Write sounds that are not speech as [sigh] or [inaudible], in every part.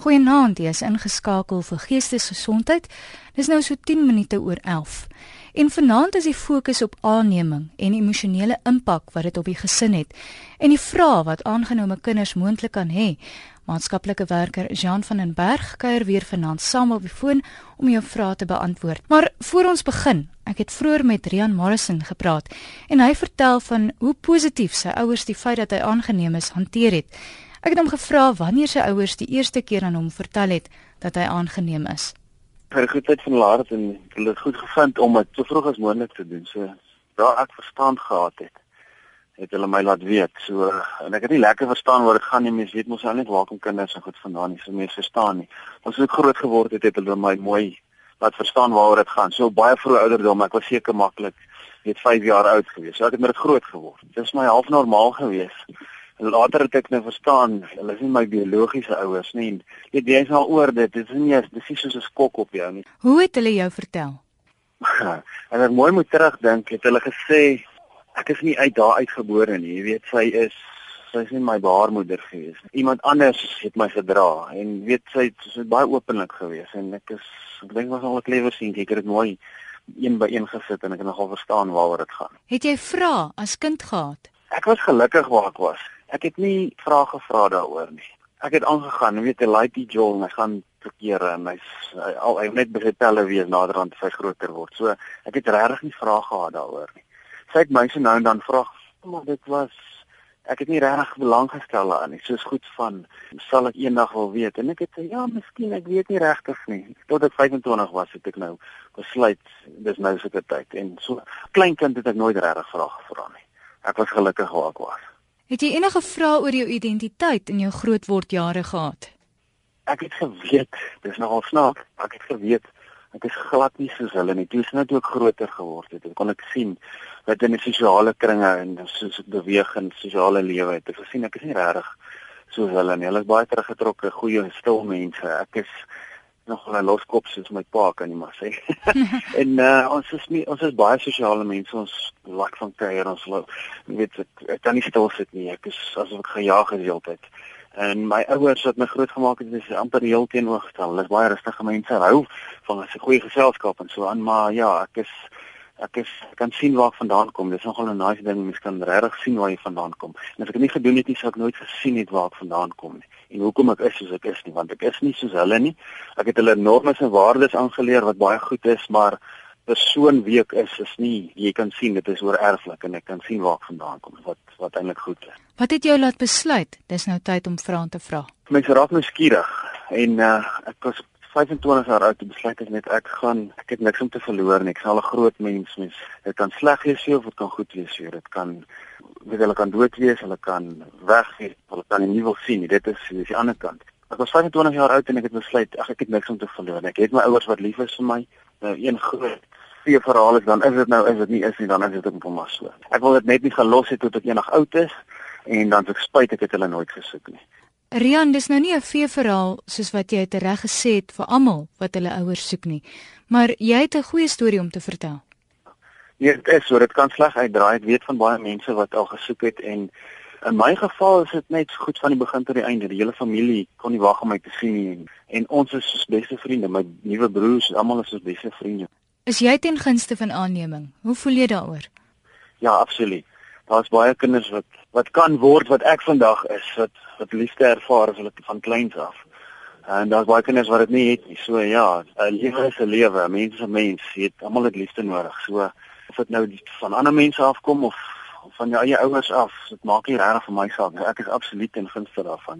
Goeienaand, jy is ingeskakel vir Geestesgesondheid. Dis nou so 10 minute oor 11. En vanaand is die fokus op aanneming en emosionele impak wat dit op die gesin het en die vrae wat aangenome kinders moontlik kan hê. Maatskaplike werker Jean van den Berg kuier weer vanaand saam op die foon om jou vrae te beantwoord. Maar voor ons begin, ek het vroeër met Rian Morrison gepraat en hy vertel van hoe positief sy ouers die feit dat hy aangeneem is hanteer het. Ek het hom gevra wanneer sy ouers die eerste keer aan hom vertel het dat hy aangeneem is. Vir goedheid van laat en hulle het goed gevind om dit so vroeg as moontlik te doen. So daar ek verstand gehad het, het hulle my laat weet. So en ek het nie lekker verstaan waar dit gaan nie. Mense weet mos al net waar kom kinders en goed vandaan nie. So mense verstaan nie. Ons het groot geword het, het hulle my mooi laat verstaan waaroor dit gaan. So baie vroeg ouderdom, ek was seker maklik net 5 jaar oud gewees. So ek het met dit groot geword. Dit is my half normaal geweest later het ek nou verstaan, hulle is nie my biologiese ouers nie. Jy weet jy's al oor dit. Dit is nie dis nie soos 'n skok op jou nie. Hoe het hulle jou vertel? [laughs] en ek mooi moet terugdink, het hulle gesê ek is nie uit daar uitgebore nie. Jy weet sy is sy is nie my baarmoeder gewees nie. Iemand anders het my gedra en weet sy is baie openlik geweest en ek is ek dink was al 'n clever sien, ek het dit mooi een by een gesit en ek het nogal verstaan waaroor dit gaan. Het jy vra as kind gehad? Ek was gelukkig waar ek was. Ek het nie vrae gevra daaroor nie. Ek het aangegaan, weet jy, like die Joel, hy gaan verkeer en hy's al hy net by sy pelle wees naderhand sy groter word. So ek het regtig nie vrae gehad daaroor nie. Sy het my se nou en dan vra, maar dit was ek het nie regtig belang gestel daarin nie. Soos goed van sal ek eendag wil weet en ek het sê ja, miskien ek weet nie regtig nie. Tot ek 25 was het ek nou besluit dis nou 'n tyd en so klein kind het ek nooit regtig vrae gevra nie. Ek was gelukkig waar ek was. Het jy enige vrae oor jou identiteit in jou grootword jare gehad? Ek het geweet, dis nogal snaaks, ek het geweet ek is glad nie soos hulle nie. Toe sien ek ook groter geword het. Ek kon ek sien wat in die sosiale kringe en soos ek beweeg in sosiale lewe het. Ek gesien ek is nie regtig soos hulle nie. Hulle is baie teruggetrokke, goeie, stil mense. Ek is nog 'n loskop soos my pa kan nie maar sê. [laughs] en uh, ons is nie ons is baie sosiale mense. Ons lak van kuier ons weet ek, ek kan nie stil sit nie. Ek is asof ek gejaag is heeltyd. En my ouers wat my grootgemaak het, is amper heel teenoorgestel. Hulle is baie rustige mense. Hou van 'n goeie geselskap en so aan, maar ja, ek is ek is ek kan sien waar ek vandaan kom. Dis nogal 'n nice ding, mens kan regtig sien waar jy vandaan kom. En as ek dit nie gedoen het nie, sou ek nooit gesien het waar ek vandaan kom nie. En hoekom ek is soos ek is nie, want ek is nie soos hulle nie. Ek het hulle normes en waardes aangeleer wat baie goed is, maar persoon wie ek is is nie jy kan sien dit is oor erflik en ek kan sien waar ek vandaan kom wat wat eintlik goed is. Wat het jou laat besluit dis nou tyd om vrae te vra? Mense raak nou skieurig en uh, ek was 25 jaar oud besluit ek net ek gaan ek het niks om te verloor nie. Ek sal 'n groot mens mens. Dit kan sleg wees of dit kan goed wees. Dit kan weet hulle kan dood wees, hulle kan weg wees, hulle kan nie wil sien nie. Dit is dis die ander kant. Ek was 25 jaar oud en ek het besluit ag ek het niks om te verloor nie. Ek het my ouers wat lief is vir my. Nou een groot vier verhaal is dan is dit nou is dit nie is nie dan is dit net maar so. Ek wil dit net nie gelos het tot ek eendag oud is en dan ek spyt ek het hulle nooit gesoek nie. Rian, dis nou nie 'n vee verhaal soos wat jy reg gesê het vir almal wat hulle ouers soek nie, maar jy het 'n goeie storie om te vertel. Ja, dit is so, dit kan sleg uitdraai. Ek weet van baie mense wat al gesoek het en in my geval is dit net goed van die begin tot die einde. Die hele familie kon nie wag om my te sien nie en, en ons is soos beste vriende. My nuwe broers, almal is ons beste vriende. Is jy ten gunste van aanneming? Hoe voel jy daaroor? Ja, absoluut daar's baie kinders wat wat kan word wat ek vandag is wat wat liefde ervaar as hulle van kleins af. En daar's baie kinders wat dit nie het nie. So ja, 'n lewe is 'n lewe, 'n mens is 'n mens. Jy het almal dit liefde nodig. So of dit nou van ander mense afkom of van jou eie ouers af, dit maak nie regtig vir my saak nie. Ek is absoluut in gunste daarvan.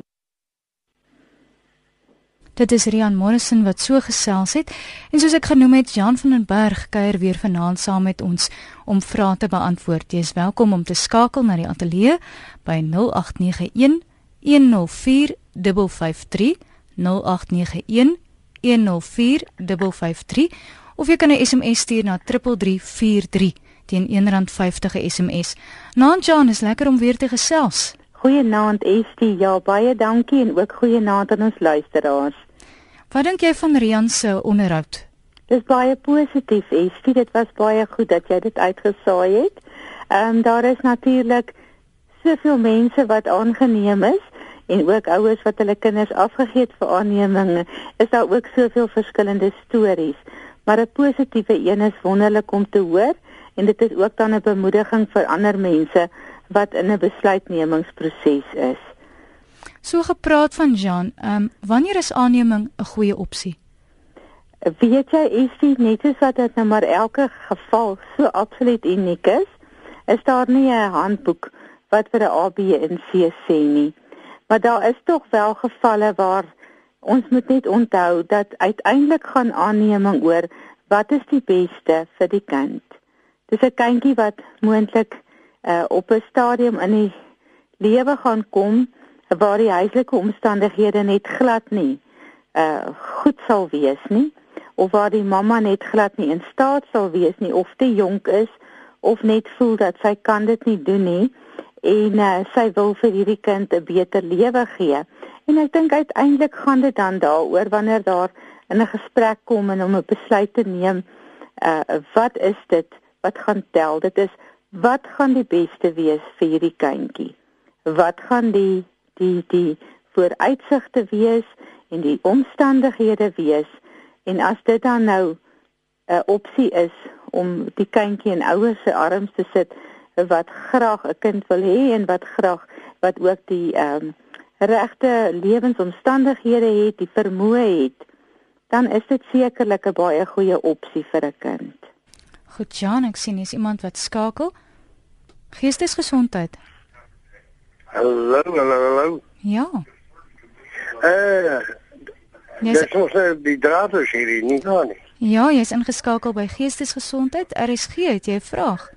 Dit is Rian Morrison wat so gesels het en soos ek genoem het Jan van den Berg kuier weer vanaand saam met ons om vrae te beantwoord. Jy is welkom om te skakel na die ateljee by 0891 104 553 0891 104 553 of jy kan 'n SMS stuur na 3343 teen R1.50 SMS. Naam Jan is lekker om weer te gesels. Goeienaand Estie. Ja, baie dankie en ook goeienaand aan ons luisteraars. Wat dink jy van Rian se onderhoud? Dis baie positief, Estie. Dit was baie goed dat jy dit uitgesaai het. Ehm um, daar is natuurlik soveel mense wat aangeneem is en ook ouers wat hulle kinders afgegee het vir aanneming, is daar ook soveel verskillende stories. Maar 'n positiewe een is wonderlik om te hoor en dit is ook dan 'n bemoediging vir ander mense wat in 'n besluitnemingsproses is. So gepraat van Jean, ehm um, wanneer is aanneming 'n goeie opsie? Weet jy, is dit net so dat dit nou maar elke geval so absoluut uniek is? Is daar nie 'n handboek wat vir 'n A, B en C sê nie? Maar daar is tog wel gevalle waar ons moet net onthou dat uiteindelik gaan aanneming oor wat is die beste vir die kind. Dis 'n kindjie wat moontlik uh, op 'n stadium in die lewe gaan kom waar die huislike omstandighede net glad nie uh goed sal wees nie of waar die mamma net glad nie in staat sal wees nie of te jonk is of net voel dat sy kan dit nie doen nie en uh, sy wil vir hierdie kind 'n beter lewe gee. En ek dink uiteindelik gaan dit dan daaroor wanneer daar in 'n gesprek kom en om 'n besluit te neem, uh wat is dit wat gaan tel? Dit is wat gaan die beste wees vir hierdie kindjie? Wat gaan die die die vooruitsigte wees en die omstandighede wees en as dit dan nou 'n opsie is om die kindjie in ouers se arms te sit wat graag 'n kind wil hê en wat graag wat ook die ehm um, regte lewensomstandighede het, die vermoë het, dan is dit sekerlik 'n baie goeie opsie vir 'n kind. Goed, Jan, ek sien hier's iemand wat skakel. Geestesgesondheid. Hallo, hallo, hallo. Ja. Eh, uh, Jy's dis mos nou die draad is hier nie gaan nie. Ja, jy's ingeskakel by Geestesgesondheid. RSG, het jy 'n vraag?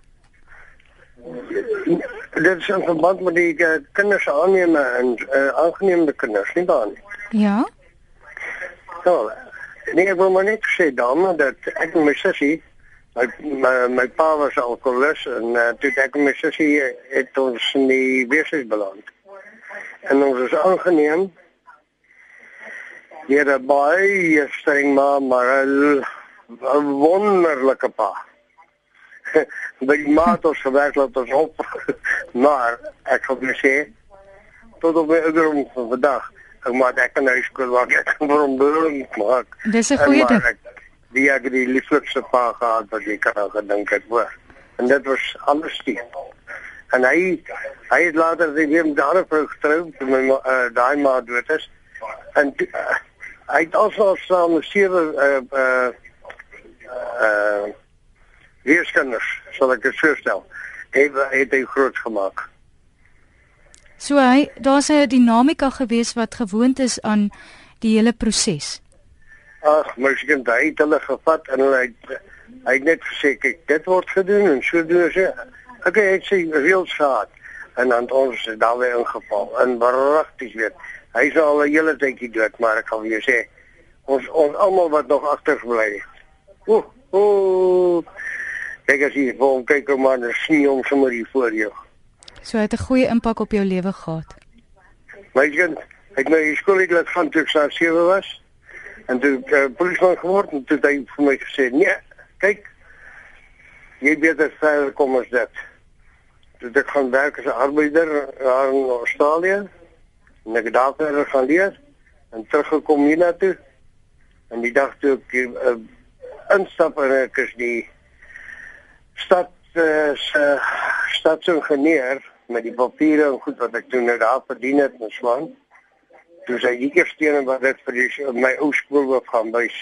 Dit is in verband met die uh, kinders aanneem en uh, aangeneemde kinders nie daar nie. Ja. So, nee, ek wil maar net sê dan dat ek en my sussie my my, my pa was alkoholist en uh, toe ek en my sussie het ons in die weeshuis beland. En ons is aangeneem deur 'n baie streng ma, maar 'n wonderlike pa. By die maat ons gewerk laat ons op. maar ek wil net sê tot op my ouderdom van vandag, ek maak ek kan huis skool waar ek kan beloning maak. Dis 'n goeie ding. Die ek die lieflikste pa gehad wat ek kan gedink het hoor. En dit was alles die. En hy hy het later met 'n ander vrou getrou, toe my uh, daai ma dood is. En uh, hy het also saam sewe uh uh uh weeskinders, sal ek dit voorstel. Hy het hy groot gemaak. So hy daar's 'n dinamika gewees wat gewoond is aan die hele proses. Ag, kind hy het hulle gevat en hulle het hy het net gesê kyk, dit word gedoen en so doen sy. Ek het sy reëls gehad en dan ons het daar weer ingeval. En wragtig weet. Hy is al 'n hele tydjie dood, maar ek kan vir jou sê ons ons almal wat nog agtergebly het. Ooh, ooh. Kyk as jy vol kyk hoe man sien hom sommer hier voor jou. So hy het 'n goeie impak op jou lewe gehad. My kind, ek nou skool het laat gaan toe ek so 7 was. En toe ek uh, polisieman geword en toe het hy vir my gesê, "Nee, kyk. Jy beter verder kom as dit." Toe ek gaan werk as 'n arbeider daar in Australië. En ek daar verder gaan leer en teruggekom hiernatoe. En die dag toe ek uh, instap en ek is die stad uh, se stadsingenieur met die papiere en goed wat ek toe nou daar verdien het in Swaan. Toe sy die eerste een wat dit vir die, my ou skool wou gaan bys.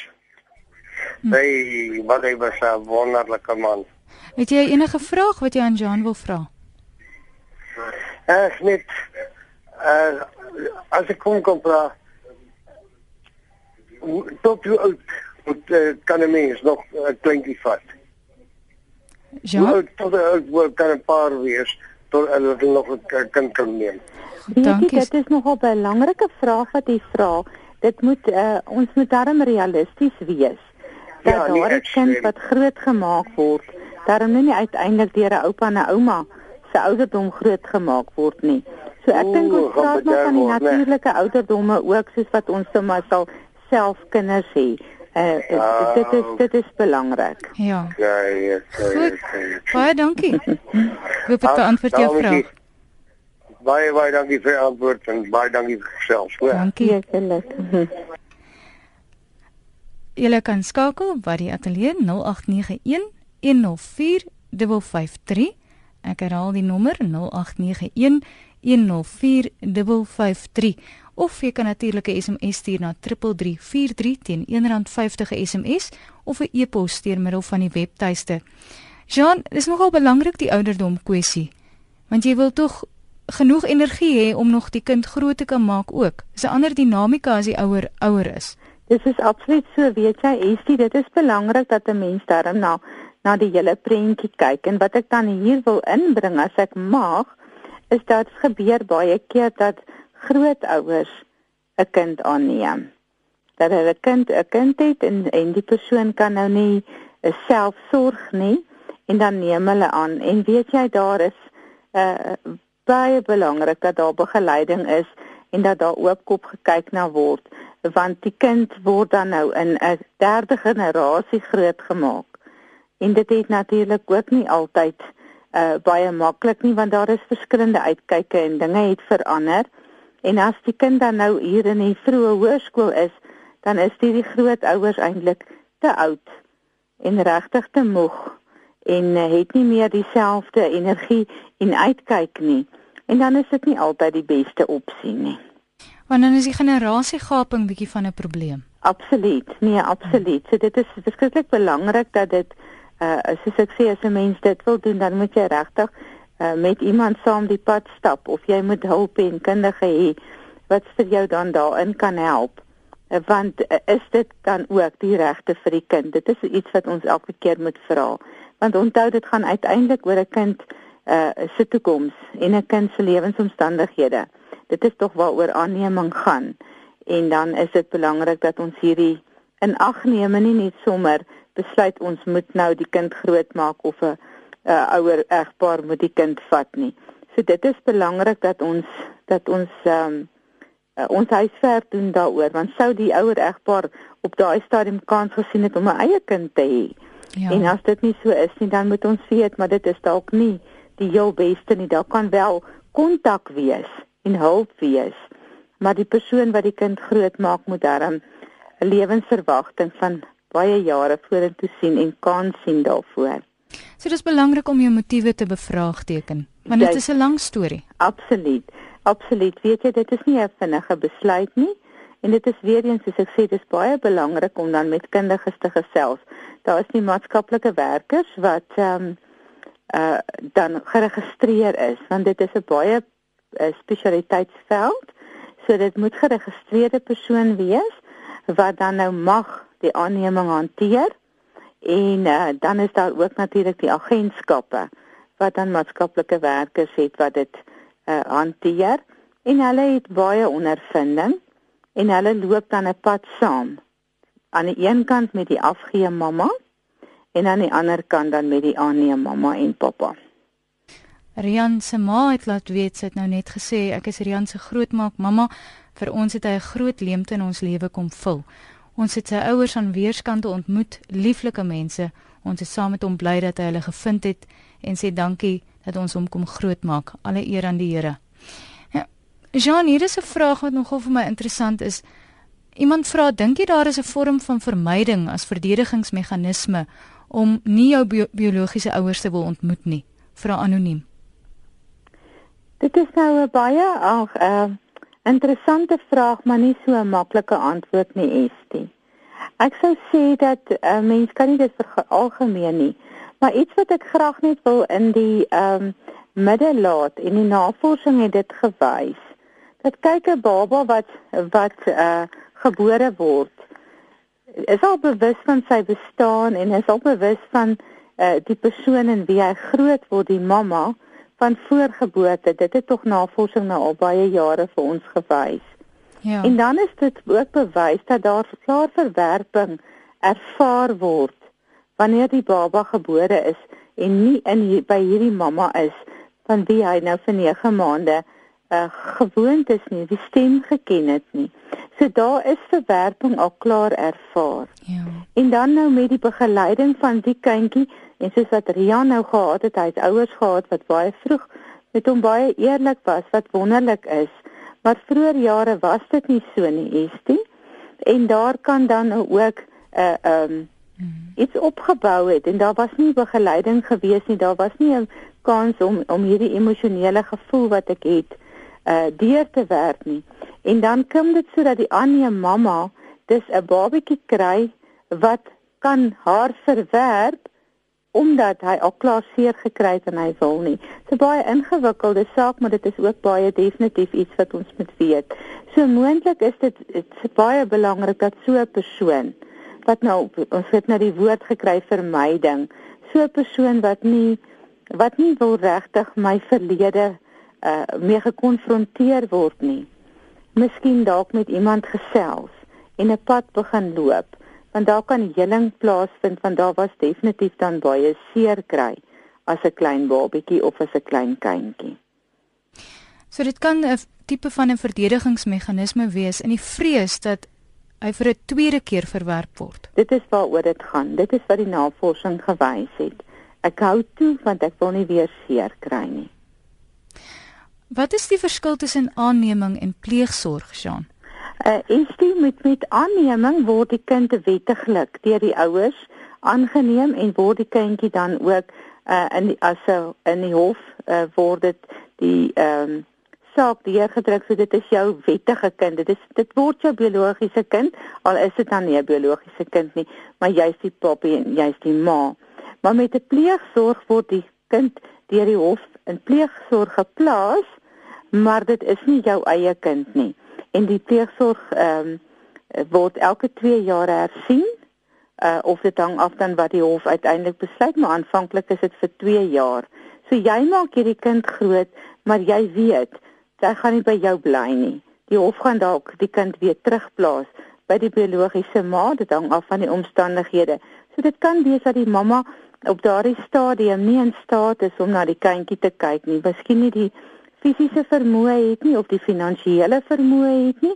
Hm. Hy wat hy was 'n wonderlike man. Het jy enige vraag wat jy aan Jean wil vra? Ek net uh as ek kom kom vra tot hoe oud moet uh, kan 'n mens nog 'n uh, kleintjie vat? Ja. Tot ek kan 'n paar wees tot hulle nog 'n kind kan neem. Dankie. Dit is nog 'n belangrike vraag wat jy vra. Dit moet uh, ons moet darm realisties wees. Dat Ja, nee, daar 'n ek kind wat groot gemaak word, darm nie uiteindelik deur 'n oupa en 'n ouma se ouderdom groot gemaak word nie. So ek dink ons praat maar van die natuurlike ouderdomme ook soos wat ons sommer sal self kinders hê. Uh, dit is dit is belangrik. Ja. Ja, ja, ja. Goed. ja, ja. Baie dankie. [laughs] Hoop dit beantwoord jou Dankie. vraag. Baie baie dankie vir die antwoord en baie dankie vir gesels. Hoor. Dankie. Sekerlik. [laughs] Julle kan skakel by die ateljee 0891 104 553. Ek herhaal die nommer 0891 104 553 of jy kan natuurlik 'n SMS stuur na 3343 teen R1.50 SMS of 'n e-pos deur middel van die webtuiste. Jean, dis nogal belangrik die ouderdom kwessie. Want jy wil tog genoeg energie hê om nog die kind groot te kan maak ook. Dis 'n ander dinamika as die ouer ouer is. Dit is absoluut so, weet jy, Estie, dit is belangrik dat 'n mens daarom na na die hele prentjie kyk en wat ek dan hier wil inbring as ek mag, is dat gebeur baie keer dat grootouers 'n kind aanneem. Dat hulle 'n kind 'n kind het en en die persoon kan nou nie self sorg nie en dan neem hulle aan en weet jy daar is 'n uh, baie belangrik dat daar begeleiding is en dat daar oopkop gekyk na word want die kind word dan nou in 'n derde generasie grootgemaak. En dit het natuurlik ook nie altyd uh baie maklik nie want daar is verskillende uitkyke en dinge het verander. En as die kind dan nou hier in die vroeë hoërskool is, dan is die, die grootouers eintlik te oud en regtig te moeg en uh, het nie meer dieselfde energie en uitkyk nie. En dan is dit nie altyd die beste opsie nie. Want dan is die generasiegaping bietjie van 'n probleem. Absoluut. Nee, absoluut. So dit is verskriklik belangrik dat dit uh soos ek sê as 'n mens dit wil doen, dan moet jy regtig uh met iemand saam die pad stap of jy moet hulp en kundige hê wat vir jou dan daarin kan help. Uh, want uh, is dit dan ook die regte vir die kind? Dit is iets wat ons elke keer moet vra. Want onthou dit gaan uiteindelik oor 'n kind uh se toekoms en 'n kind se lewensomstandighede. Dit is tog waaroor aanneming gaan. En dan is dit belangrik dat ons hierdie in ag neem en nie net sommer besluit ons moet nou die kind grootmaak of 'n uh, ouer egpaar moet die kind vat nie. So dit is belangrik dat ons dat ons ehm um, uh, ons huiswerk doen daaroor want sou die ouer egpaar op daai stadium kans gesien het om 'n eie kind te hê. Ja. En as dit nie so is nie, dan moet ons weet maar dit is dalk nie die heel beste nie. Daar kan wel kontak wees en hulp wees. Maar die persoon wat die kind grootmaak moet darm 'n lewensverwagting van baie jare vorentoe sien en kan sien daarvoor. So dis belangrik om jou motiewe te bevraagteken, want dit is 'n lang storie. Absoluut. Absoluut. Weet jy, dit is nie 'n vinnige besluit nie en dit is weer eens soos ek sê, dit is baie belangrik om dan met kundiges te gesels. Daar is nie maatskaplike werkers wat ehm um, uh dan geregistreer is, want dit is 'n baie uh, spesialiteitsveld. So dit moet geregistreerde persoon wees wat dan nou mag die aanneming hanteer en uh, dan is daar ook natuurlik die agentskappe wat dan maatskaplike werkers het wat dit uh, hanteer. En hulle het baie ondervinding en hulle loop dan 'n pad saam. Aan die een kant met die afgee mamma en aan die ander kant dan met die aanneem mamma en pappa. Rian se ma het laat weet sy het nou net gesê ek is Rian se grootmaak mamma. Vir ons het hy 'n groot leemte in ons lewe kom vul Ons het sy ouers aan weerskante ontmoet, lieflike mense. Ons is saam met hom bly dat hy hulle gevind het en sê dankie dat ons hom kom grootmaak. Alle eer aan die Here. Ja, Jean, hier is 'n vraag wat nogal vir my interessant is. Iemand vra, dink jy daar is 'n vorm van vermyding as verdedigingsmeganisme om nie jou bio biologiese ouers te wil ontmoet nie? Vra anoniem. Dit is nou 'n baie ag, uh, Interessante vraag, maar nie so 'n maklike antwoord nie, Estie. Ek sou sê dat 'n uh, eh, mens kan nie dit vir algemeen nie, maar iets wat ek graag net wil in die ehm um, midde laat en die navorsing het dit gewys. Dat kyk 'n baba wat wat uh gebore word, is al bewus van sy bestaan en is al bewus van uh die persoon in wie hy groot word, die mamma van voorgeboorte. Dit het tog navorsing nou al baie jare vir ons gewys. Ja. En dan is dit ook bewys dat daar klaar verwerping ervaar word wanneer die baba gebore is en nie in hier, by hierdie mamma is van wie hy nou vir 9 maande uh, gewoond is nie, die stem geken het nie. So daar is verwerping al klaar ervaar. Ja. En dan nou met die begeleiding van die kindjie En soos wat Rian nou gehad het, hy het ouers gehad wat baie vroeg met hom baie eerlik was wat wonderlik is. Maar vroeër jare was dit nie so nie, Estie. En daar kan dan ook 'n uh, ehm um, iets opgebou het en daar was nie begeleiding gewees nie. Daar was nie 'n kans om om hierdie emosionele gevoel wat ek het uh deur te werk nie. En dan kom dit sodat die ander mamma dis 'n babatjie kry wat kan haar verwerp omdat hy al klaar seer gekry het en hy wil nie. Dit is baie ingewikkelde saak, maar dit is ook baie definitief iets wat ons moet weet. So moontlik is dit dit's baie belangrik dat so 'n persoon wat nou ons het nou die woord gekry vermyding, so 'n persoon wat nie wat nie wil regtig my verlede uh mee gekonfronteer word nie. Miskien dalk met iemand gesels en 'n pad begin loop want daar kan heling plaasvind want daar was definitief dan baie seer kry as 'n klein babatjie of as 'n klein kindjie. So dit kan 'n tipe van 'n verdedigingsmeganisme wees in die vrees dat hy vir 'n tweede keer verwerp word. Dit is waaroor dit gaan. Dit is wat die navorsing gewys het. Ek hou toe want ek wil nie weer seer kry nie. Wat is die verskil tussen aanneming en pleegsorg, Jean? Uh, en steeds met met aanneming word die kind wettiglik deur die ouers aangeneem en word die kindjie dan ook uh, in die, as 'n in die hof uh, word dit die ehm um, saak deurgedruk. So dit is jou wettige kind. Dit is dit word jou biologiese kind al is dit dan nie 'n biologiese kind nie maar jy's die papie en jy's die ma. Maar met 'n pleegsorg word die kind deur die hof in pleegsorg geplaas maar dit is nie jou eie kind nie en die pleegsorg ehm um, word elke 2 jaar hersien uh, of dit hang af dan wat die hof uiteindelik besluit maar aanvanklik is dit vir 2 jaar. So jy maak hierdie kind groot, maar jy weet, hy gaan nie by jou bly nie. Die hof gaan dalk die kind weer terugplaas by die biologiese ma, dit hang af van die omstandighede. So dit kan wees dat die mamma op daardie stadium nie in staat is om na die kindjie te kyk nie. Miskien nie die fisiese vermoë het nie of die finansiële vermoë het nie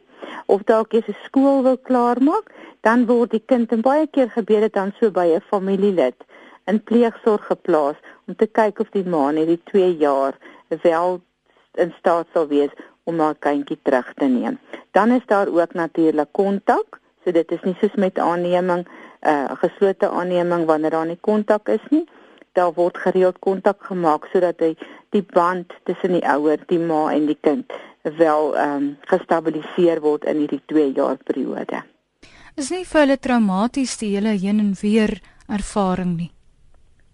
of dalk eens 'n skool wil klaarmaak, dan word die kind en baie keer gebeur dit dan so by 'n familielid in pleegsorg geplaas om te kyk of die ma net die 2 jaar wel in staat sal wees om haar kindjie terug te neem. Dan is daar ook natuurlik kontak, so dit is nie soos met aanneming 'n uh, geslote aanneming wanneer daar nie kontak is nie daar word gereeld kontak gemaak sodat hy die band tussen die ouer, die ma en die kind wel ehm um, gestabiliseer word in hierdie 2 jaar periode. Is nie vir hulle traumaties die hele heen en weer ervaring nie.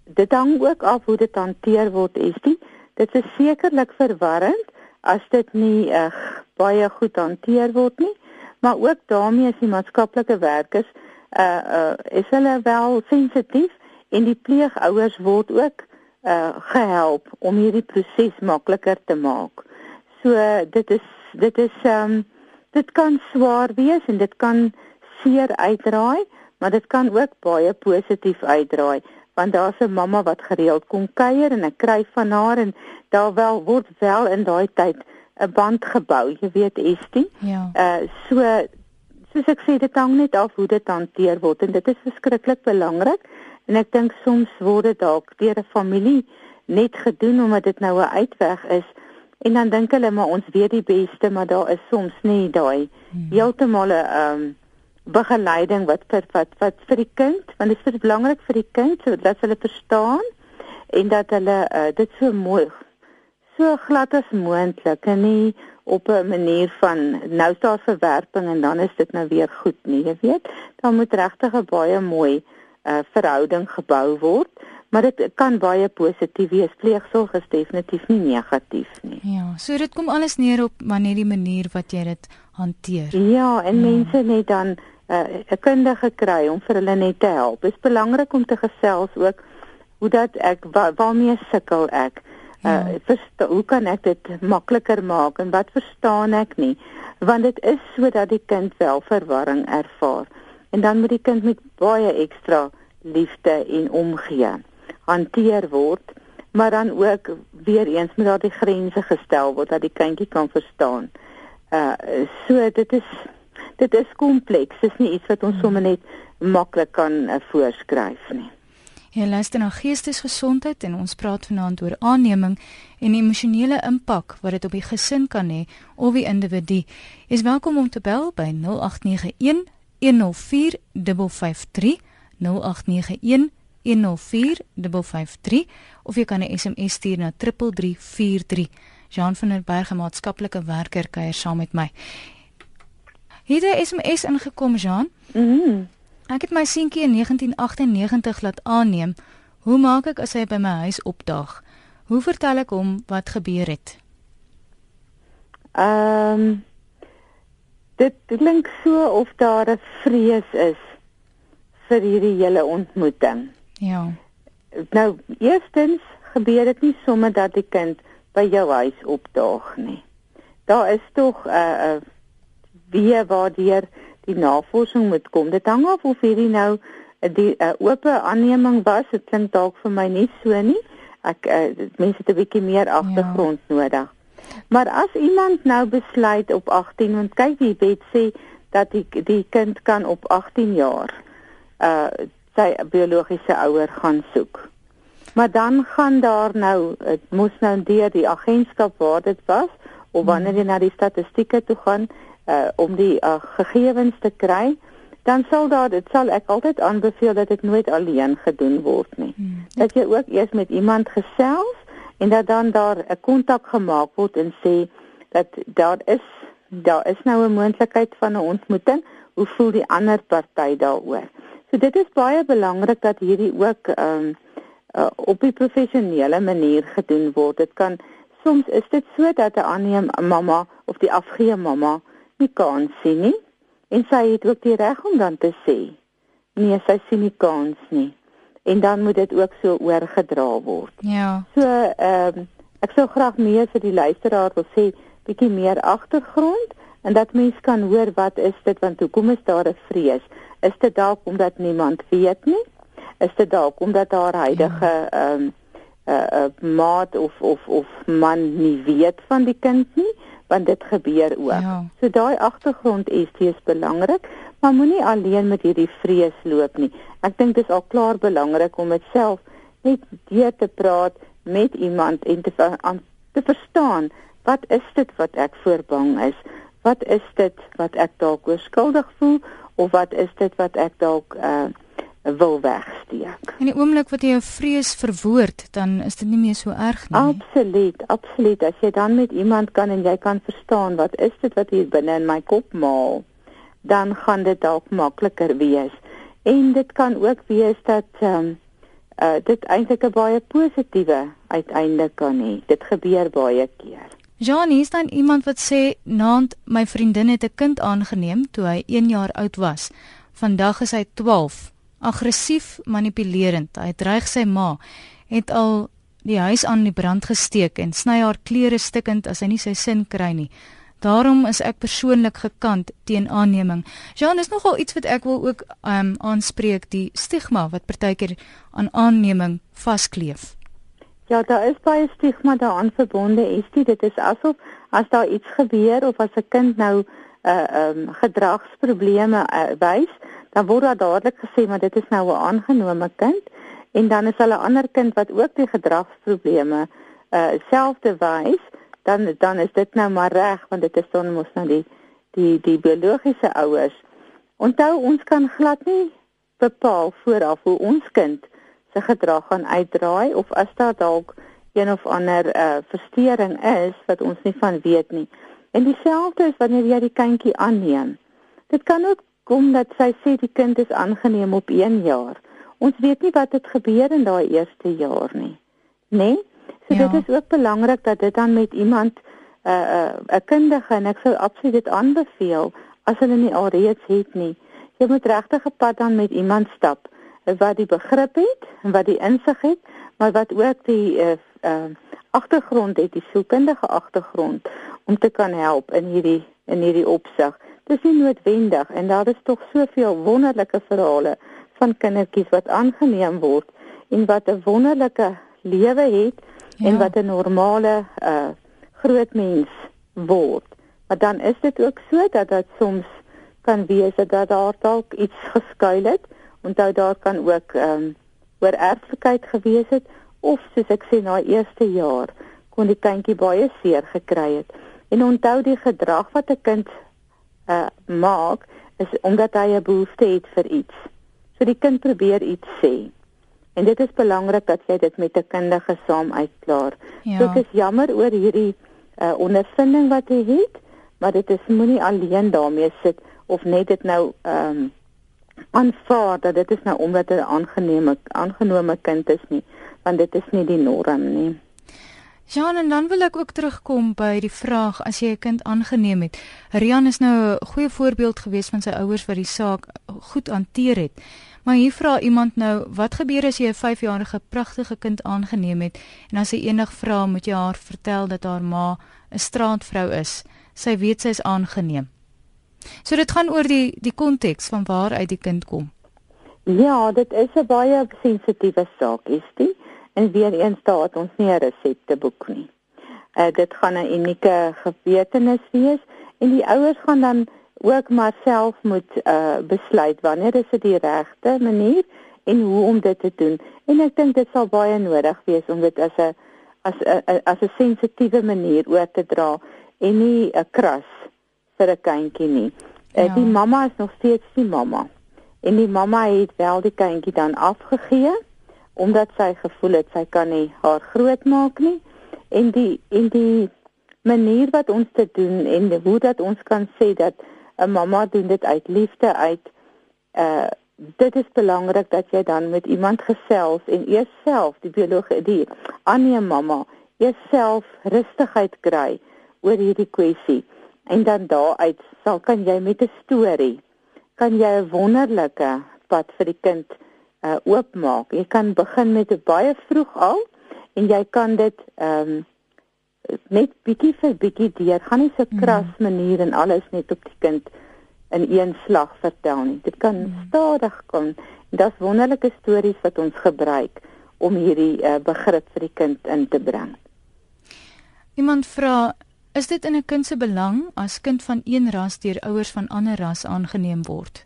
Dit hang ook af hoe dit hanteer word, is dit. Dit is sekerlik verwarrend as dit nie uh, baie goed hanteer word nie, maar ook daarmee is die maatskaplike werkers uh uh is hulle wel sensitief en die pleegouers word ook uh gehelp om hierdie proses makliker te maak. So dit is dit is ehm um, dit kan swaar wees en dit kan seer uitdraai, maar dit kan ook baie positief uitdraai want daar's 'n mamma wat gereeld kom kuier en ek kry van haar en daar wel word wel in daai tyd 'n band gebou, jy weet Estie. Ja. Uh so soos ek sê dit hang net af hoe dit hanteer word en dit is verskriklik belangrik En ek dink soms word dit dalk deur 'n familie net gedoen omdat dit nou 'n uitweg is en dan dink hulle maar ons weet die beste, maar daar is soms nie daai hmm. heeltemal 'n ehm um, begeleiding wat vir wat wat vir die kind, want dit is belangrik vir die kind sodat hulle verstaan en dat hulle uh, dit so mooi so glad as moontlik en nie op 'n manier van nou daar verwerping en dan is dit nou weer goed nie, jy weet. Daar moet regtig 'n baie mooi uh, verhouding gebou word, maar dit kan baie positief wees. Pleegsorg is definitief nie negatief nie. Ja, so dit kom alles neer op wanneer die manier wat jy dit hanteer. Ja, en ja. mense net dan uh, 'n uh, kundige kry om vir hulle net te help. Dit is belangrik om te gesels ook hoe dat ek wa, waarmee sukkel ek. Uh ja. versta, hoe kan ek dit makliker maak en wat verstaan ek nie? Want dit is sodat die kind wel verwarring ervaar en dan moet die kind met baie ekstra liefde en omgee hanteer word maar dan ook weer eens moet daar die grense gestel word dat die kindjie kan verstaan. Uh so dit is dit is kompleks. Dit is nie iets wat ons sommer net maklik kan uh, voorskryf nie. Jy luister na Geestesgesondheid en ons praat vanaand oor aanneming en emosionele impak wat dit op die gesin kan hê of die individu. Jy is welkom om te bel by 0891 104 553 0891 104 of jy kan 'n SMS stuur na 3343. Jean van der Berg, 'n maatskaplike werker, kuier saam met my. Het 'n SMS ingekom, Jean? Mhm. Mm Ek het my seentjie in 1998 laat aanneem. Hoe maak ek as hy by my huis opdaag? Hoe vertel ek hom wat gebeur het? Ehm um, dit klink so of daar 'n vrees is vir hierdie hele ontmoeting. Ja. Nou, eerstens gebeur dit nie sommer dat die kind by jou huis opdaag nie. Daar is tog 'n uh, 'n uh, wie waardeur die navorsing moet kom. Dit hang af of hierdie nou 'n uh, uh, oop aanneming was. Dit klink dalk vir my nie so nie. Ek uh, mense het 'n bietjie meer agtergrond ja. nodig. Maar as iemand nou besluit op 18 want kyk die wet sê dat die die kind kan op 18 jaar uh sy biologiese ouer gaan soek. Maar dan gaan daar nou dit moes nou deur die agentskap waar dit was of wanneer jy na die statistieke toe gaan uh, om die uh, gegevens te kry, dan sal daar dit sal ek altyd aanbeveel dat dit nooit alleen gedoen word nie. Hmm. Dat jy ook eers met iemand gesels en dat dan daar 'n kontak gemaak word en sê dat daar is daar is nou 'n moontlikheid van 'n ontmoeting. Hoe voel die ander party daaroor? So dit is baie belangrik dat hierdie ook ehm um, uh, op 'n professionele manier gedoen word. Dit kan soms is dit so dat 'n aanneem mamma of die afgee mamma nie kans sien nie en sy het ook die reg om dan te sê nee sy sien nie kans nie en dan moet dit ook so oorgedra word. Ja. So ehm um, ek sou graag meer vir die luisteraar wil sê bietjie meer agtergrond en dat mens kan hoor wat is dit want hoekom is daar 'n vrees? Is dit dalk omdat niemand weet nie? Is dit dalk omdat haar huidige ja. ehm ja. um, 'n uh, uh, maat of of of man nie weet van die kind nie? Want dit gebeur ook. Ja. So daai agtergrond is steeds belangrik, maar moenie alleen met hierdie vrees loop nie. Ek dink dit is al klaar belangrik om dit self net deur te praat met iemand en te aan te verstaan wat is dit wat ek voor bang is? Wat is dit wat ek dalk skuldig voel of wat is dit wat ek dalk uh wil wegsteek. In die oomblik wat jy jou vrees verwoord, dan is dit nie meer so erg nie. Absoluut, absoluut. As jy dan met iemand kan en jy kan verstaan wat is dit wat hier binne in my kop maal, dan gaan dit dalk makliker wees. En dit kan ook wees dat ehm um, uh dit eintlik 'n baie positiewe uiteinde kan hê. Dit gebeur baie keer. Johnny, is dan iemand wat sê, "Naand my vriendin het 'n kind aangeneem toe hy 1 jaar oud was. Vandag is hy 12." Aggressief manipulerend. Hy dreig sy ma, het al die huis aan die brand gesteek en sny haar klere stikkend as hy nie sy sin kry nie. Daarom is ek persoonlik gekant teen aanneming. Jean, is nogal iets wat ek wil ook um aanspreek, die stigma wat partykeer aan aanneming vaskleef. Ja, daar is baie stigma daaraan verbonde. Is dit is asof as daar iets gebeur of as 'n kind nou 'n uh, um gedragsprobleme uh, wys, dan word daar dadelik gesê maar dit is nou 'n aangenome kind. En dan is hulle ander kind wat ook die gedragsprobleme uh selfde wys. Dan dan is dit nou maar reg want dit is dan mos nou die die die biologiese ouers. Onthou ons kan glad nie bepaal vooraf hoe ons kind se gedrag gaan uitdraai of as daar dalk een of ander uh verstoring is wat ons nie van weet nie. En dieselfde is wanneer jy die kindjie aanneem. Dit kan ook kom dat sy sê die kind is aangeneem op 1 jaar. Ons weet nie wat het gebeur in daai eerste jaar nie. Né? Nee? So ja. dit is ook belangrik dat dit dan met iemand 'n uh, 'n uh, 'n kundige en ek sou absoluut dit aanbeveel as hulle nie alreeds het nie. Jy moet regtig 'n pad dan met iemand stap wat die begrip het en wat die insig het, maar wat ook die uh, uh agtergrond het, die sielkundige agtergrond om te kan help in hierdie in hierdie opsig dis nie noodwendig en daar is tog soveel wonderlike verhale van kindertjies wat aangeneem word en wat 'n wonderlike lewe het ja. en wat 'n normale uh groot mens word. Maar dan is dit ook so dat dit soms kan wees dat daar dalk iets geskuil het. Onthou daar kan ook ehm um, oor erflikheid gewees het of soos ek sê na eerste jaar kon die kindjie baie seer gekry het. En onthou die gedrag wat 'n kind uh maak is omdat hy 'n behoefte het vir iets. So die kind probeer iets sê. En dit is belangrik dat jy dit met 'n kundige saam uitklaar. Ja. So ek is jammer oor hierdie uh ondervinding wat jy het, maar dit is moenie alleen daarmee sit of net dit nou ehm um, aanvaar dat dit is nou omdat dit 'n aangename aangenome kind is nie, want dit is nie die norm nie. Jean en dan wil ek ook terugkom by die vraag as jy 'n kind aangeneem het. Rian is nou 'n goeie voorbeeld gewees van sy ouers wat die saak goed hanteer het. Maar hier vra iemand nou, wat gebeur as jy 'n 5-jarige pragtige kind aangeneem het en as sy enig vra, moet jy haar vertel dat haar ma 'n straatvrou is. Sy weet sy is aangeneem. So dit gaan oor die die konteks van waar uit die kind kom. Ja, dit is 'n baie sensitiewe saak, is dit? En weer eens staat ons nie 'n resepteboek nie. Uh dit gaan 'n unieke gebeurtenis wees en die ouers gaan dan ook maar self moet uh besluit wanneer is dit die regte manier en hoe om dit te doen. En ek dink dit sal baie nodig wees om dit as 'n as 'n as 'n sensitiewe manier oor te dra en nie 'n kras vir 'n kindjie nie. Uh, ja. Die mamma is nog steeds die mamma. En die mamma het wel die kindjie dan afgegee omdat sy gevoel het sy kan nie haar grootmaak nie. En die en die manier wat ons dit doen en hoe dat ons kan sê dat 'n mamma doen dit uit liefde uit uh dit is belangrik dat jy dan met iemand gesels en eers self die biologie die aanneem mamma eers self rustigheid kry oor hierdie kwessie en dan daaruit sal kan jy met 'n storie kan jy 'n wonderlike pad vir die kind uh oopmaak. Jy kan begin met 'n baie vroeg al en jy kan dit ehm um, net bietjie vir bietjie deur. Gaan nie so kras mm. manier en alles net op die kind in een slag vertel nie. Dit kan mm. stadig kom. En dis wonderlike stories wat ons gebruik om hierdie uh, begrip vir die kind in te bring. Iemand vra Is dit in 'n kind se belang as kind van een ras deur ouers van ander ras aangeneem word?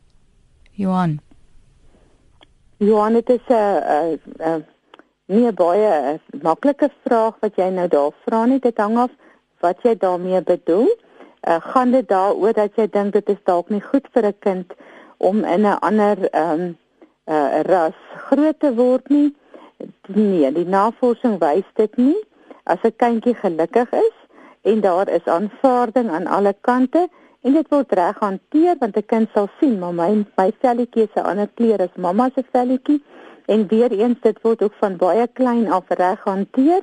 Johan Johan, dit is 'n 'n nie baie maklike vraag wat jy nou daar vra nie. Dit hang af wat jy daarmee bedoel. Uh, gaan dit daaroor dat jy dink dit is dalk nie goed vir 'n kind om in 'n ander ehm um, uh, ras groot te word nie? Nee, die navorsing wys dit nie. As 'n kindjie gelukkig is en daar is aanvaarding aan alle kante, en dit word reg hanteer want 'n kind sal sien maar my my velletjie is 'n ander kleur as mamma se velletjie. En weer eens dit word ook van baie klein af reg hanteer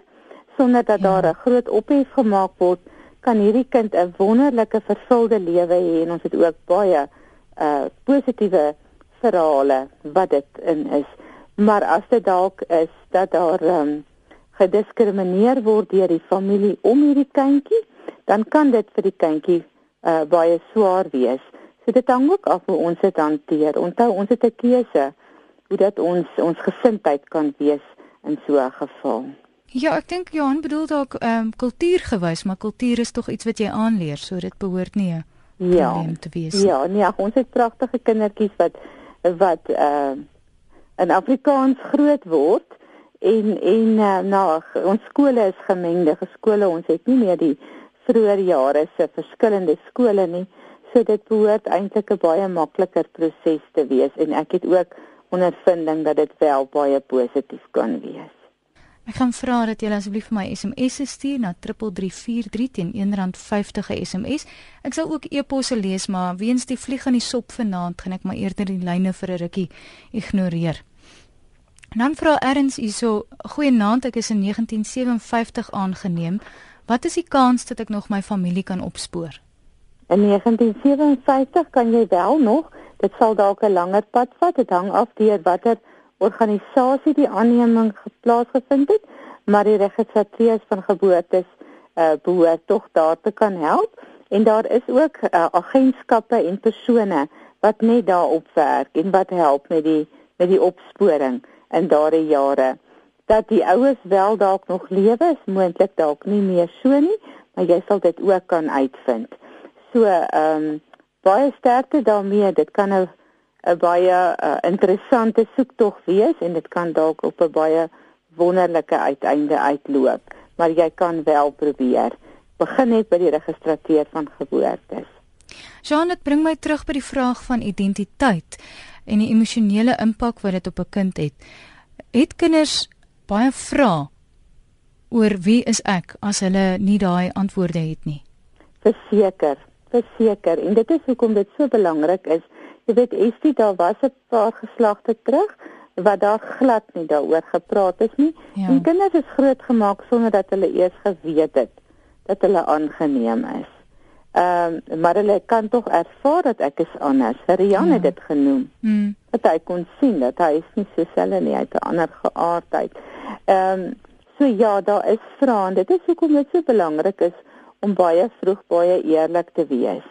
sonder dat ja. daar 'n groot ophef gemaak word kan hierdie kind 'n wonderlike vervulde lewe hê en ons het ook baie uh positiewe verhale wat dit in is. Maar as dit dalk is dat daar um, gediskrimineer word deur die familie om hierdie kindjie dan kan dit vir die kindjie uh, baie swaar wees. So dit hang ook af hoe ons dit hanteer. Onthou ons het 'n keuse hoe dat ons ons gesindheid kan wees in so 'n geval. Ja, ek dink Johan bedoel dalk ehm um, kultuurgewys, maar kultuur is tog iets wat jy aanleer, so dit behoort nie 'n ja, probleem te wees. Ja, nee, ons het pragtige kindertjies wat wat ehm uh, in Afrikaans groot word en en uh, nou ons skole is gemengde skole, ons het nie meer die vroeër jare se verskillende skole nie. So dit behoort eintlik 'n baie makliker proses te wees en ek het ook ondervinding dat dit wel baie positief kan wees. Ek gaan vra dat jy asseblief vir my SMS stuur na 3343 teen R1.50 'n SMS. Ek sal ook e-posse lees, maar weens die vlieg in die sop vanaand, gaan ek maar eerder die lyne vir 'n rukkie ignoreer. En dan vra Erns hierso, goeienaand, ek is in 1957 aangeneem. Wat is die kans dat ek nog my familie kan opspoor? In 1957 kan jy wel nog, dit sal dalk 'n langer pad vat, dit hang af deur watter organisasie die aanneming geplaas gevind het, maar die registreer van geboortes uh behoort tog daar te kan help. En daar is ook uh, agentskappe en persone wat net daarop werk en wat help met die met die opsporing in daardie jare dat die ouers wel dalk nog lewe is, moontlik dalk nie meer so nie, maar jy sal dit ook kan uitvind. So, ehm um, baie sterkte daarmee, dit kan 'n 'n baie uh, interessante soektog wees en dit kan dalk op 'n baie wonderlike uiteinde uitloop, maar jy kan wel probeer. Begin net by die registrateur van geboortes. Jean, dit bring my terug by die vraag van identiteit en die emosionele impak wat dit op 'n kind het. Het kinders baie vrae oor wie is ek as hulle nie daai antwoorde het nie? Verseker, verseker en dit is hoekom dit so belangrik is. Jy weet, Estie, daar was 'n paar geslagte terug wat daar glad nie daaroor gepraat is nie. Ja. En kinders is grootgemaak sonder dat hulle eers geweet het dat hulle aangeneem is. Ehm um, maar hulle kan tog ervaar dat ek is anders. Rian ja. het dit genoem. Mm. Dat hy kon sien dat hy is nie so selfe nie, hy het 'n ander geaardheid. Ehm um, so ja, daar is vrae. Dit is hoekom dit so belangrik is om baie vroeg baie eerlik te wees.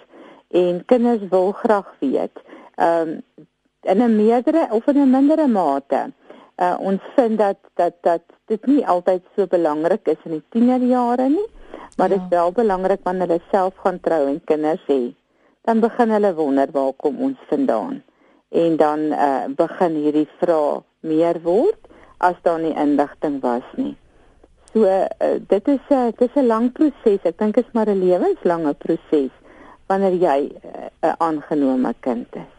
En kinders wil graag weet. Ehm um, in 'n meerdere of in 'n mindere mate. Uh ons vind dat dat dat dit nie altyd so belangrik is in die tienerjare nie maar ja. dit is wel belangrik wanneer hulle self gaan trou en kinders hê. Dan begin hulle wonder waar kom ons vandaan. En dan uh, begin hierdie vrae meer word as daar nie inligting was nie. So uh, dit is 'n uh, dit is 'n lang proses. Ek dink dit is maar 'n lewenslange proses wanneer jy 'n uh, aangenome kind is.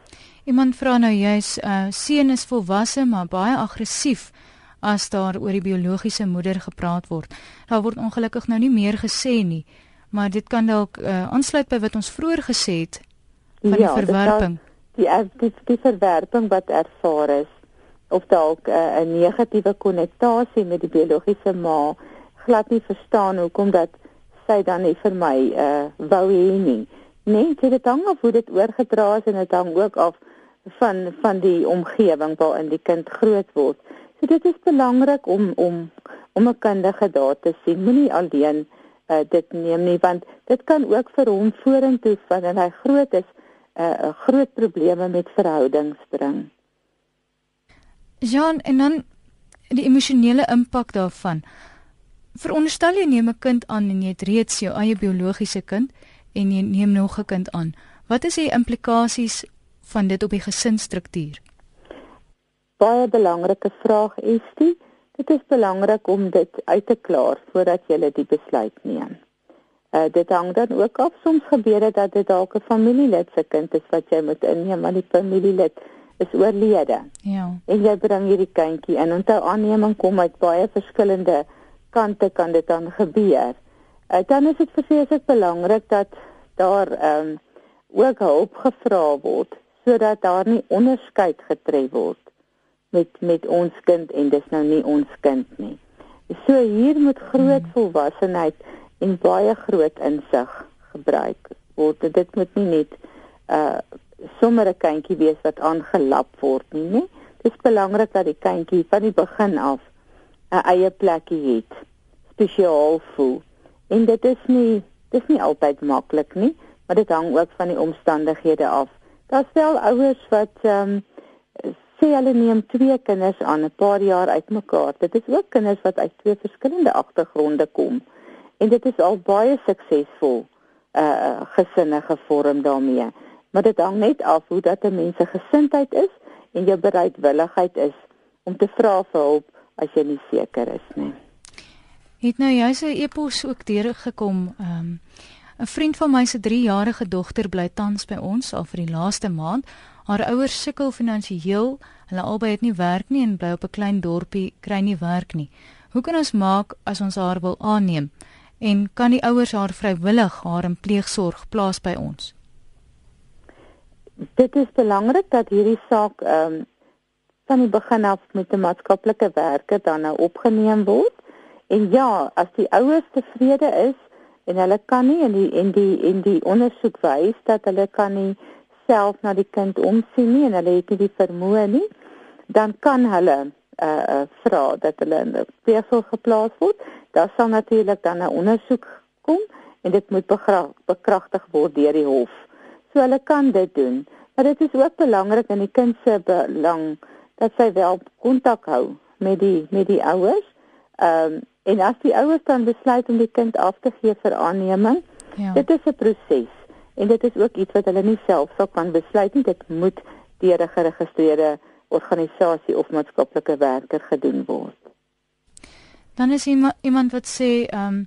Iemand vra nou jy's 'n uh, seun is volwasse maar baie aggressief as daar oor die biologiese moeder gepraat word. Daar word ongelukkig nou nie meer gesê nie, maar dit kan dalk uh, aansluit by wat ons vroeër gesê het van ja, die verwerping. Die, die die verwerping wat ervaar is of dalk uh, 'n negatiewe konnotasie met die biologiese ma glad nie verstaan hoekom dat sy dan nie vir my uh wou hê nie. Nee, dit hang af hoe dit oorgedra is en dit hang ook af van van die omgewing waarin die kind groot word. So dit is belangrik om om om 'n kundige daar te sien. Moenie alleen uh, dit neem nie want dit kan ook vir hom vorentoe wanneer hy groot is 'n uh, groot probleme met verhoudings bring. Jean en dan die emosionele impak daarvan. Veronderstel jy neem 'n kind aan en jy het reeds jou eie biologiese kind en jy neem nog 'n kind aan. Wat is die implikasies van dit op die gesinsstruktuur? baie belangrike vraag Estie. Dit is belangrik om dit uit te klaar voordat jy die besluit neem. Uh dit hang dan ook af soms gebeur dit dat dit dalk 'n familielid se kind is wat jy moet inneem, maar die familielid is oorlede. Ja. En jy bring hierdie kindjie in. Onthou aanneming kom uit baie verskillende kante kan dit dan gebeur. Uh dan is dit verseker belangrik dat daar ehm um, ook hulp gevra word sodat daar nie onderskeid getref word met met ons kind en dis nou nie ons kind nie. So hier moet groot hmm. volwassenheid en baie groot insig gebruik word. Dit moet nie net uh sommer 'n kindjie wees wat aangelap word nie, nie. Dit is belangrik dat die kindjie van die begin af 'n eie plekkie het, spesiaal voel. En dit is nie dis nie altyd maklik nie, maar dit hang ook van die omstandighede af. Daar's wel ouers wat ehm um, sê hulle neem twee kinders aan 'n paar jaar uitmekaar. Dit is ook kinders wat uit twee verskillende agtergronde kom. En dit is al baie suksesvol uh gesinne gevorm daarmee. Maar dit hang net af hoe dat 'n mens se gesindheid is en jou bereidwilligheid is om te vra vir hulp as jy nie seker is nie. Het nou jy se epos ook deurgekom. Ehm um, 'n vriend van my se 3-jarige dogter bly tans by ons al vir die laaste maand. Haar ouers sukkel finansiëel. Hulle albei het nie werk nie en bly op 'n klein dorpie, kry nie werk nie. Hoe kan ons maak as ons haar wil aanneem? En kan die ouers haar vrywillig haar in pleegsorg plaas by ons? Dit is belangrik dat hierdie saak ehm um, van die begin af met 'n maatskaplike werker dan nou opgeneem word. En ja, as die ouers tevrede is en hulle kan nie en die en die en die ondersoek wys dat hulle kan nie self na die kind omsien nie en hulle het nie die vermoë nie, dan kan hulle uh, uh vra dat hulle in 'n speelsel geplaas word. Daar sal natuurlik dan 'n ondersoek kom en dit moet bekragtig word deur die hof. So hulle kan dit doen. Maar dit is ook belangrik in die kind se belang dat sy wel kontak hou met die met die ouers. Ehm um, en as die ouers dan besluit om die kind af te gee vir aanneming, ja. dit is 'n proses. En dit is ook iets wat hulle nie self sou kan besluit nie. Dit moet deur 'n geregistreerde organisasie of maatskaplike werker gedoen word. Dan is iemand wat sê, ehm um,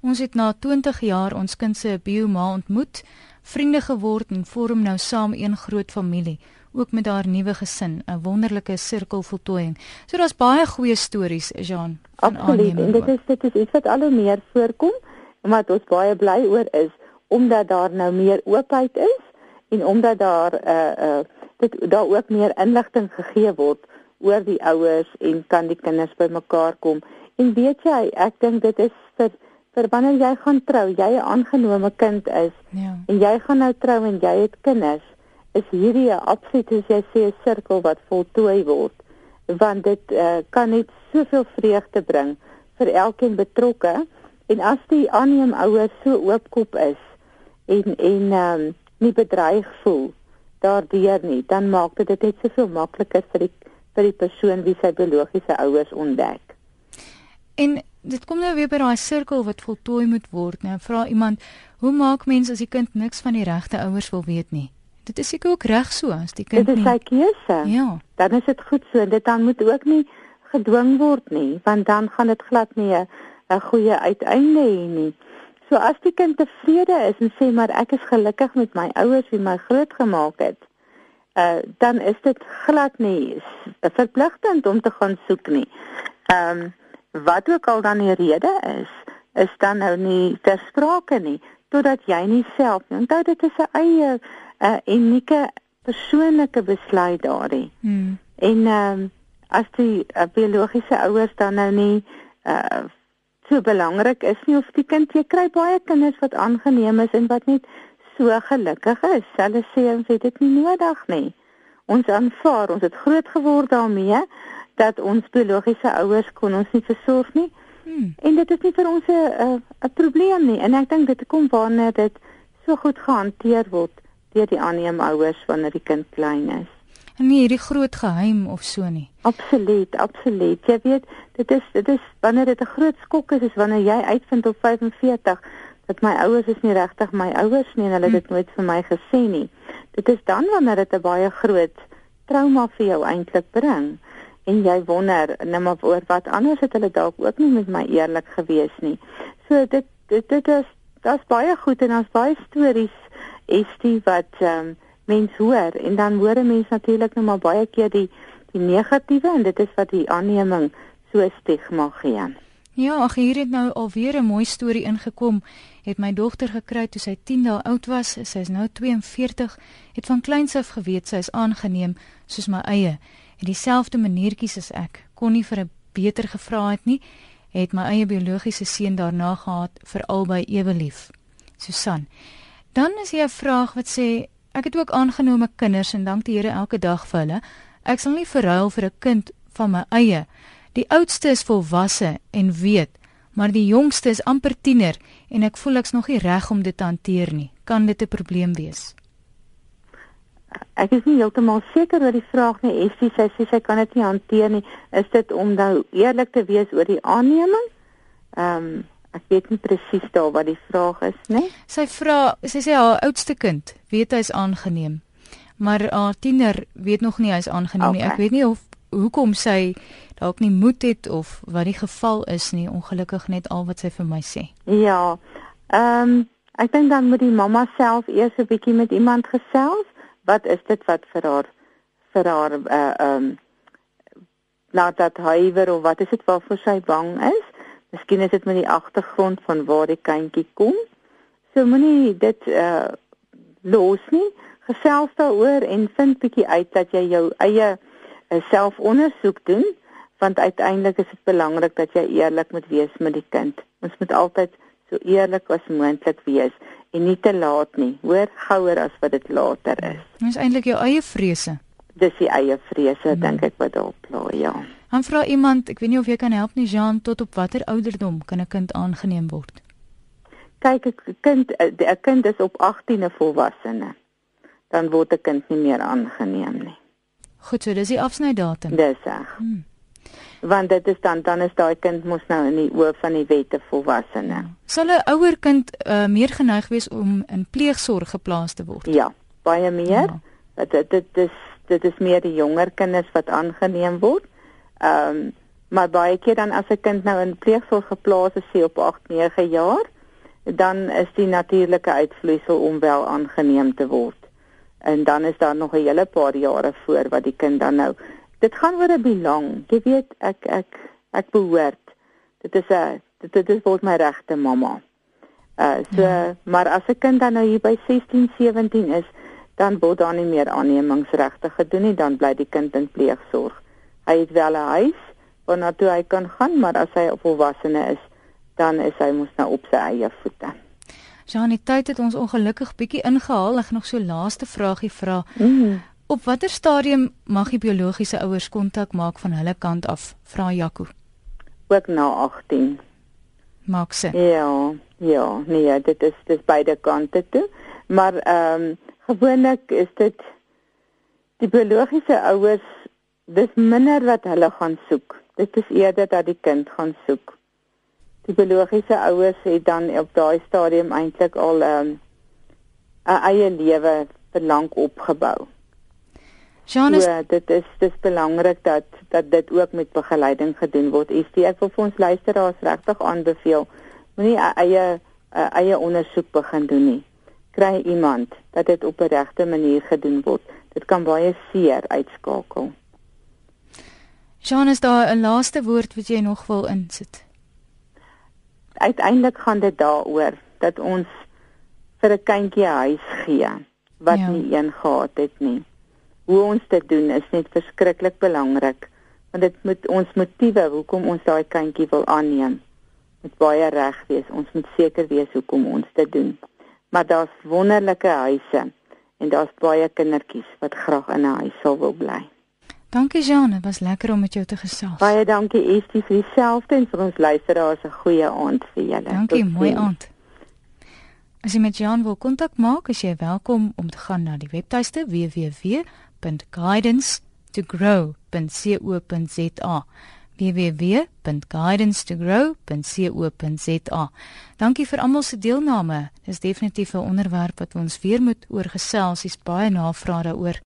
ons het na 20 jaar ons kind se bioma ontmoet, vriende geword en vorm nou saam een groot familie ook met haar nuwe gesin, 'n wonderlike sirkelvoltooiing. So daar's baie goeie stories, Jean. Absoluut. En dit is dit is iets wat al hoe meer voorkom, omdat ons baie bly oor is omdat daar nou meer oopheid is en omdat daar 'n uh, eh, uh eh, dit daar ook meer inligting gegee word oor die ouers en kan die kinders bymekaar kom. En weet jy, ek dink dit is vir vir wanneer jy gaan trou, jy 'n aangenome kind is ja. en jy gaan nou trou en jy het kinders is hierdie 'n absoluut as jy sê 'n sirkel wat voltooi word want dit uh, kan net soveel vreugde bring vir elkeen betrokke en as die aanneemouers so oopkop is en en um, nie bedreig voel daardeur nie dan maak dit dit net soveel makliker vir die vir die persoon wie sy biologiese ouers ontdek. En dit kom nou weer by daai sirkel wat voltooi moet word. Nou vra iemand, hoe maak mens as die kind niks van die regte ouers wil weet nie? Dit is seker ook reg so as die kind Dit is sy keuse. Ja. Dan is dit goed so. Dit dan moet ook nie gedwing word nie, want dan gaan dit glad nie 'n goeie uiteinde hê nie. So as die kind tevrede is en sê maar ek is gelukkig met my ouers wie my grootgemaak het, uh dan is dit glad nie verpligtend om te gaan soek nie. Ehm um, wat ook al dan die rede is, is dan nou nie ter sprake nie totdat jy nie self nie. Onthou dit is 'n eie 'n unieke persoonlike besluit daarin. Hmm. En ehm um, as die uh, biologiese ouers dan nou nie uh so belangrik is nie of die kind jy kry baie kinders wat aangeneem is en wat net so gelukkig is. Hulle sê ons het dit nie nodig nie. Ons aanvaar, ons het groot geword daarmee dat ons biologiese ouers kon ons nie versorg nie. Hmm. En dit is nie vir ons 'n 'n probleem nie. En ek dink dit kom wanneer dit so goed gehanteer word deur die aanneemouers wanneer die kind klein is. En nie hierdie groot geheim of so nie. Absoluut, absoluut. Jy weet, dit is dit is wanneer dit 'n groot skok is, is wanneer jy uitvind op 45 dat my ouers is nie regtig my ouers nie en hulle het dit hm. nooit vir my gesê nie. Dit is dan wanneer dit 'n baie groot trauma vir jou eintlik bring en jy wonder net maar oor wat anders het hulle dalk ook nie met my eerlik gewees nie. So dit dit dit is daar's baie goed en daar's baie stories is die wat ehm um, mens hoor en dan hoor 'n mens natuurlik nou maar baie keer die die negatiewe en dit is wat die aanneming so stigma gee. Ja, ag hier het nou alweer 'n mooi storie ingekom. Het my dogter gekry toe sy 10 dae oud was. Sy is nou 42. Het van kleins af geweet sy is aangeneem soos my eie. Het dieselfde maniertjies as ek. Kon nie vir 'n beter gevra het nie. Het my eie biologiese seun daarna gehad vir albei ewe lief. Susan. Dan is hier 'n vraag wat sê ek het ook aangenome kinders en dank die Here elke dag vir hulle. Ek sal nie verruil vir 'n kind van my eie. Die oudste is volwasse en weet, maar die jongste is amper tiener en ek voel ek's nog nie reg om dit te hanteer nie. Kan dit 'n probleem wees? Ek is nie heeltemal seker oor die vraag nie. Essie sê sy, sy kan dit nie hanteer nie. Is dit om nou eerlik te wees oor die aanneming? Ehm um, Ek weet nie presies daar wat die vraag is nie. Sy vra, sy sê haar oudste kind weet hy's aangeneem, maar haar tiener weet nog nie hy's aangeneem okay. nie. Ek weet nie of hoekom sy dalk nie moed het of wat die geval is nie. Ongelukkig net al wat sy vir my sê. Ja. Ehm um, ek dink dan moet die mamma self eers 'n bietjie met iemand gesels. Wat is dit wat vir haar vir haar uh ehm um, laat dat huiwer of wat is dit waarvoor sy bang is? Miskien is dit met die agtergrond van waar die kindjie kom. So moenie dit uh los nie. Gesels daaroor en vind bietjie uit dat jy jou eie uh, selfondersoek doen want uiteindelik is dit belangrik dat jy eerlik moet wees met die kind. Ons moet altyd so eerlik as moontlik wees en nie te laat nie. Hoor gouer as wat dit later is. Dis eintlik jou eie vrese. Dis die eie vrese hmm. dink ek wat daar pla, ja. Han vra iemand, ek weet nie of jy kan help nie Jean, tot op watter ouderdom kan 'n kind aangeneem word? Kyk, 'n kind 'n kind is op 18 'n volwassene. Dan word 'n kind nie meer aangeneem nie. Goed, so dis die afsnydatum. Dis reg. Hmm. Want dit is dan dan is daai kind mos nou in die oë van die wette volwassene. Sal 'n ouer kind uh, meer geneig wees om in pleegsorg geplaas te word? Ja, baie meer. Ja. dit dit is dit is meer die jonger kinders wat aangeneem word. Ehm um, maar baie keer dan as 'n kind nou in pleegsorg geplaas is op 8, 9 jaar, dan is die natuurlike uitvloeisel om wel aangeneem te word. En dan is daar nog 'n hele paar jare voor wat die kind dan nou dit gaan oor 'n belang. Jy weet ek ek ek behoort. Dit is 'n dit dit is word my regte mamma. Uh so ja. maar as 'n kind dan nou hier by 16, 17 is, dan word daar nie meer aannemingsregte gedoen nie, dan bly die kind in pleegsorg. Hy het wel 'n huis waarna toe hy kan gaan, maar as hy 'n volwassene is, dan is hy mos nou op sy eie voete. Janie, tyd het ons ongelukkig bietjie ingehaal. Ek nog so laaste vragie vra. Mm. Op watter stadium mag die biologiese ouers kontak maak van hulle kant af? Vra Jaco. Ook na 18. Maak se. Ja, ja, nee, dit is dis beide kante toe. Maar ehm um, gewoonlik is dit die biologiese ouers dis minder wat hulle gaan soek. Dit is eerder dat die kind gaan soek. Die biologiese ouers het dan op daai stadium eintlik al 'n um, eie lewe vir lank opgebou. Janus, so, dit is dis belangrik dat dat dit ook met begeleiding gedoen word. Ek sê ek wil vir ons luisteraars regtig aanbeveel moenie eie eie ondersoek begin doen nie kry iemand dat dit op 'n regte manier gedoen word. Dit kan baie seer uitskakel. Jean is daar 'n laaste woord wat jy nog wil insit? Uiteindelik gaan dit daaroor dat ons vir 'n kindjie huis gee wat ja. nie een gehad het nie. Hoe ons dit doen is net verskriklik belangrik want dit moet ons motiewe hoekom ons daai kindjie wil aanneem moet baie reg wees. Ons moet seker wees hoekom ons dit doen maar daar's wonderlike huise en daar's baie kindertjies wat graag in 'n huis sal wil bly. Dankie Jean, dit was lekker om met jou te gesels. Baie dankie Estie vir dieselfde en vir ons luisteraars 'n goeie aand vir julle. Dankie, mooi aand. As jy met Jean wil kontak maak, is jy welkom om te gaan na die webtuiste www.guidance2grow.co.za www.guidance2grow.co.za. Dankie vir almal se deelname. Dis definitief 'n onderwerp wat ons weer moet oorgesels. Dis baie navrae daaroor.